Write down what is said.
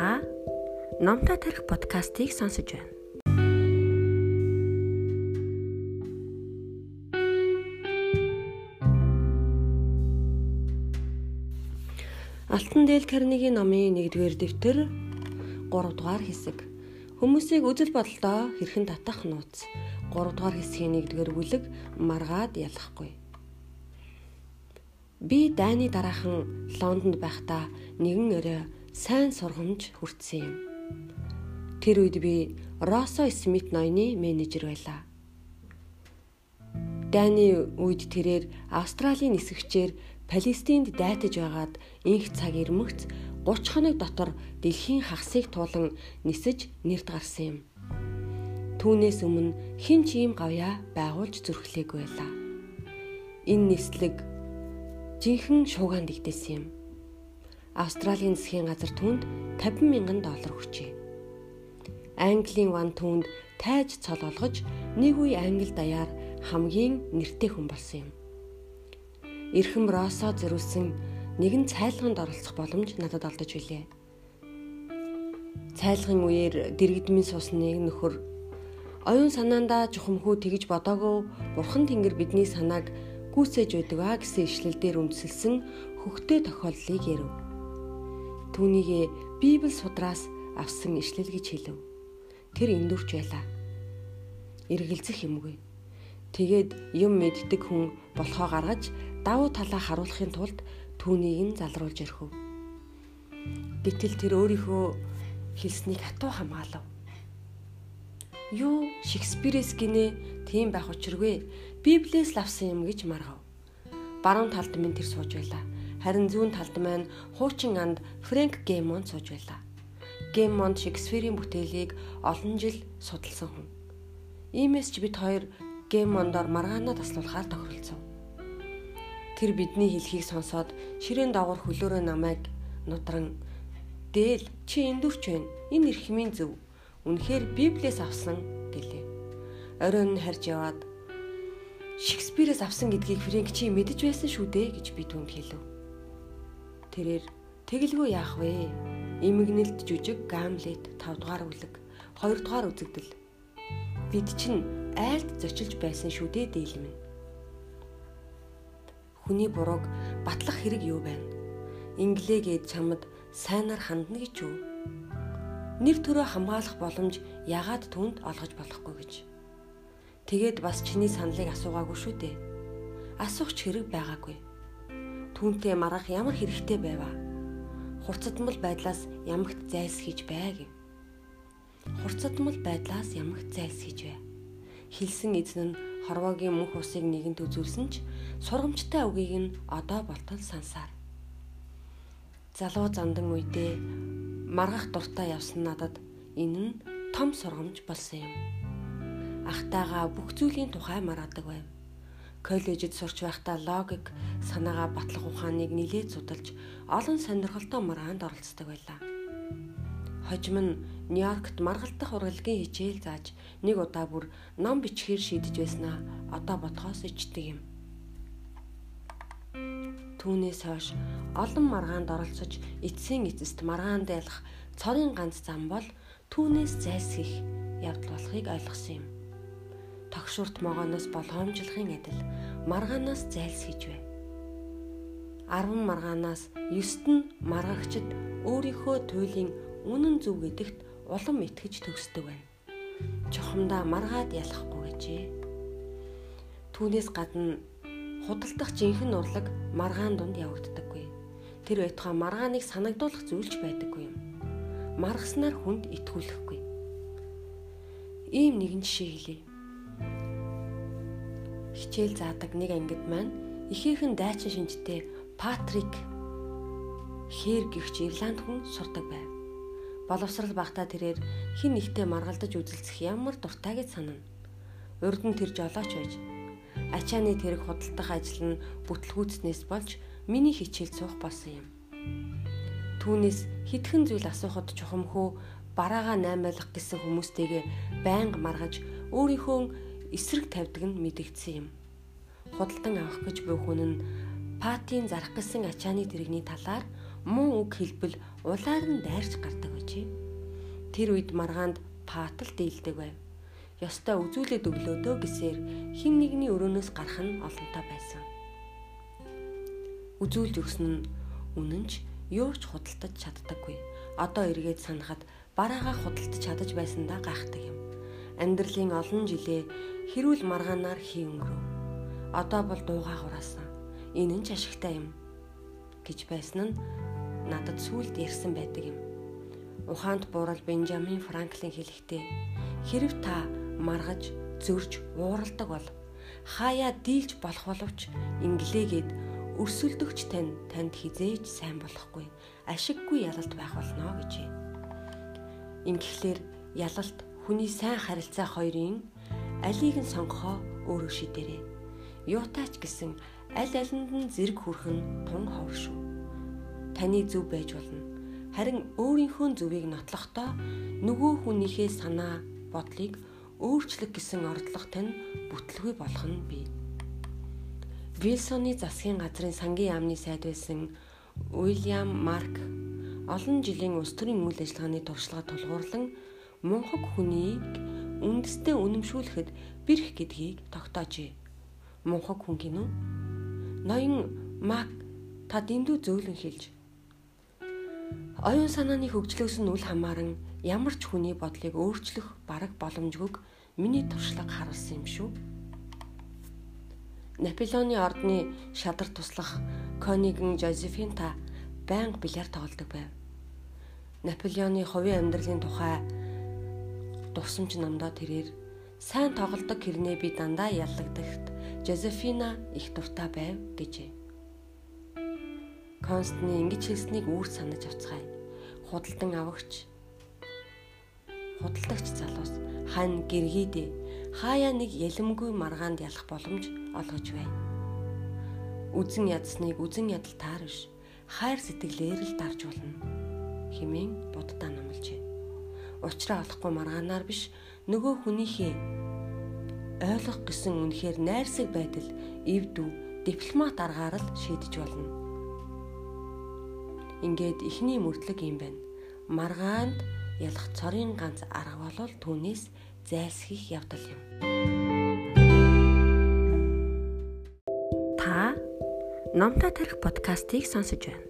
Та Номтой тарих подкастыг сонсож байна. Алтан дээл Карнегийн номын 1-р дэвтэр 3 дугаар хэсэг. Хүмүүсийг үзэл бодолдоо хэрхэн татах нууц. 3 дугаар хэсгийн 1-р бүлэг маргаад ялахгүй. Би дайны дараахан Лондонд байхдаа нэгэн өрөө сайн сургамж хүртсэн юм. Тэр үед би Росо Смит ноёны менежер байлаа. Дайны үед тэрээр Австралийн нисгчээр Палестинд дайтаж байгаад инх цаг ирмэгц 30 хоног дотор дэлхийн хагасыг туулан нисэж нэрд гарсан юм. Түүнээс өмнө хин ч ийм гавья байгуулж зүрхлээгүй байлаа. Энэ нислэг жинхэнэ шуугаан дэгдээсэн юм. Австралийн засгийн газар түүнд 50 мянган доллар өгчээ. Английн ван түүнд тайж цол олгож нэг үе англи даяар хамгийн нэртэй хүн болсон юм. Ирхэм Росо зөрүүлсэн нэгэн цайлганд оролцох боломж надад олдож билээ. Цайлгын үеэр дэрэгдмийн суусан нэг нөхөр оюун санаандаа чухамхүү тэгж бодоогүй бурхан тэнгэр бидний санааг гүйцээж байдаг а гэсэн ишлэл дээр үндэслэн хөхтэй тохиоллыг ярив. Түүнийг Библи судраас авсан ишлэл гэж хэлв. Тэр эндүрч байлаа. Иргэлзэх юмгүй. Тэгээд юм мэддэг хүн болохоо гаргаж давуу талаа харуулахын тулд түүнийг нь залруулж өрхөв. Гэтэл тэр өөрийнхөө хэлснийг хатуу хамгаалав. Юу Шекспирээс гинэ тийм байх учиргүй. Библиэс авсан юм гэж маргав. Баруун талд минь тэр сууж байлаа харин зүүн талд маань хуучин анд Фрэнк Геймонд сууж байлаа. Геймонд Шекспирийн бүтээлийг олон жил судалсан хүн. Иймээс ч бид хоёр Геймондоор маргаанаа таслуулахаар тохиролцов. Тэр бидний хэлхийг сонсоод ширээн доогор хөлөөрөө намайг нудран "Дээл чи эндүрч байна. Энэ эрхмийн зөв. Үнэхээр Библиэс авсан" гэлээ. Оройн нь харж яваад Шекспирээс авсан гэдгийг Фрэнк чи мэдэж байсан шүү дээ гэж би түнд хэлв. Тэрээр тэгэлгүй яах вэ? Имэгнэлт жүжиг Гамлет 5 дугаар бүлэг 2 дугаар үзэгдэл. Бид чинь айлд зочилж байсан шүү дээ дийлмэн. Хүний бурууг батлах хэрэг юу байна? Инглигээд чамд сайнаар хандна гэж юу? Нэр төрөө хамгаалах боломж ягаад түнд олгож болохгүй гэж. Тэгээд бас чиний саналыг асуугаагүй шүү дээ. Асуух ч хэрэг байгаагүй түүнтэй маргах ямар хэрэгтэй байваа. Хурцдмал байдлаас ямагт зайлсхийж бай гэв. Хурцдмал байдлаас ямагт зайлсхийж бай. Хилсэн эзэн нь хорвоогийн мөнх усыг нэгэнд үзүүлсэн ч сургамжтай үгийг нь одоо болтол сансаар. Залуу зандан үедээ маргах дуртай явсан надад энэ нь том сургамж болсон юм. Ахтайгаа бүх зүйлийн тухай маргадаг байв коллежид сурч байхдаа логик санаагаа батлах ухааныг нилээд судалж олон сонирхолтой маргаанд оролцдог байлаа. Хожим нь Нью-Йоркт маргалдах урлагийн хичээл зааж нэг удаа бүр ном бичгээр шийдэж байснаа одоо бодхоос ичдэг юм. Түүнээс хойш олон маргаанд оролцож эцсийн эцэст маргаанд ялах цорын ганц зам бол түүнээс зайлсхийх явдал болохыг ойлгосон юм тогшурт могооноос болгоомжлохын адил маргаанаас зайлсхийж бай. 10 маргаанаас 9-т нь маргагчд өөрийнхөө туйлын үнэн зөв гэдэгт улам итгэж төгсдөг байна. Чухамдаа маргаад ялахгүй гэжээ. Түүнээс гадна худалдах жинхэнэ урлаг маргаан дунд явагддаггүй. Тэр байтугай маргааныг санагдуулах зүйлч байдаггүй юм. Маргаснаар хүнд итгүүлэхгүй. Ийм нэгэн жишээ хэлье хичээл заадаг нэг ангид маань ихээхэн дайчин шинжтэй Патрик Хэр гихч Ирланд хүн сурдаг байв. Боловсрал багтаа тэрээр хин нэгтэй маргалдаж үзэлцэх ямар дуртай гэж санана. Урд нь тэр жолооч байж ачааны тэрэг худалдах ажил нь бүтлгүүцнээс болж миний хичээл суух болсон юм. Түүнээс хитгэн зүйл асуухад чухамхөө бараагаа наймаалах гэсэн хүмүүстэйгээ байнга маргаж өөрийнхөө эсрэг тавьдаг нь мэдэгдсэн юм. Худалдан авах гэж буй хүн нь Патийн зарах гэсэн ачааны тэрэгний талаар муу үг хэлбэл улааг нь дайрч гардаг ажээ. Тэр үед маргаанд паатал дийлдэг байв. Ёстой үзүүлээд өглөөдөө гэсээр хин нэгний өрөөнөөс гарах нь олонтой байсан. Үзүүлж өгсөн нь үнэн ч юу ч худалдаж чаддаггүй. Одоо эргээд санахад бараагаа худалдаж чадаж байсандаа гайхдаг юм. Амьдралын олон жилээ хэрүүл маргаанаар хий өнгөрөв. Одоо бол дуугаа хураасан. Энэ нь ч ашигтай юм гэж байсан нь надад сүулт ярьсан байдаг юм. Ухаанд буурал Бенджамин Франклин хэлэхдээ хэрв та маргаж, зөрж, ууралдаг бол хаяа дийлж болох боловч инглээгээд өрсөлдөгч тань танд хизээж сайн болохгүй ашиггүй ялалт байх болно гэжээ. Ингэхлээр ялалт хүний сайн харилцаа хоёрын алийг нь сонгохоо өөрөө шийдээрэй. Юутаач гэсэн аль алинд нь зэрэг хүрэх нь тун ховор шүү. Таны зөв байж болно. Харин өөрийнхөө зөвийг нотлохдоо нөгөө хүнийхээ санаа бодлыг өөрчлөх гэсэн ордлого тань бүтлгүй болох нь бий. Вилсоны засгийн газрын сангийн яамны сайд байсан Уильям Марк олон жилийн улс төрийн үйл ажиллагааны туршлага тулгуурлан мунхаг хүнийг үндэстэй үнэмшүүлэхэд бэрх гэдгийг тогтоожээ. Мунхаг хүн гинүү? Ноён Мак та дэндүү зөөлөн хэлж. Оюун санааны хөгжлөөс нь үл хамааран ямар ч хүний бодлыг өөрчлөх бараг боломжгүйг миний туршлага харуулсан юм шүү. Наполеоны ордны шадар туслах Конигэн Жозефин та байнга бильярд тоглодог байв. Наполеоны хувийн амьдралын тухай дурсамж намдаа тэрээр сайн тоглодог хэрнээ би дандаа яллагдагт Жозефина их дуртай байв гэжээ. Констны ингэж хэлснийг үүр санаж авцгаая. Худалдан авагч худалдагч залуус хань гэргийдээ хаяа нэг ялэмгүй маргаанд ялах боломж олгож байна. Үзэн ядсныг үзэн ядал таар биш хайр сэтгэлээр л дарж болно хэмээн учраа олохгүй маргаанаар биш нөгөө хүнийхээ ойлгох гэсэн үнэхээр найрсаг байдал эвдүү дипломат аргаар л шийдэж болно. Ингээд ихний мөрдлөг юм байна. Маргаанд ялах цорын ганц арга бол түүнээс зайлсхийх явдал юм. Та Номтой тарих подкастыг сонсож байна.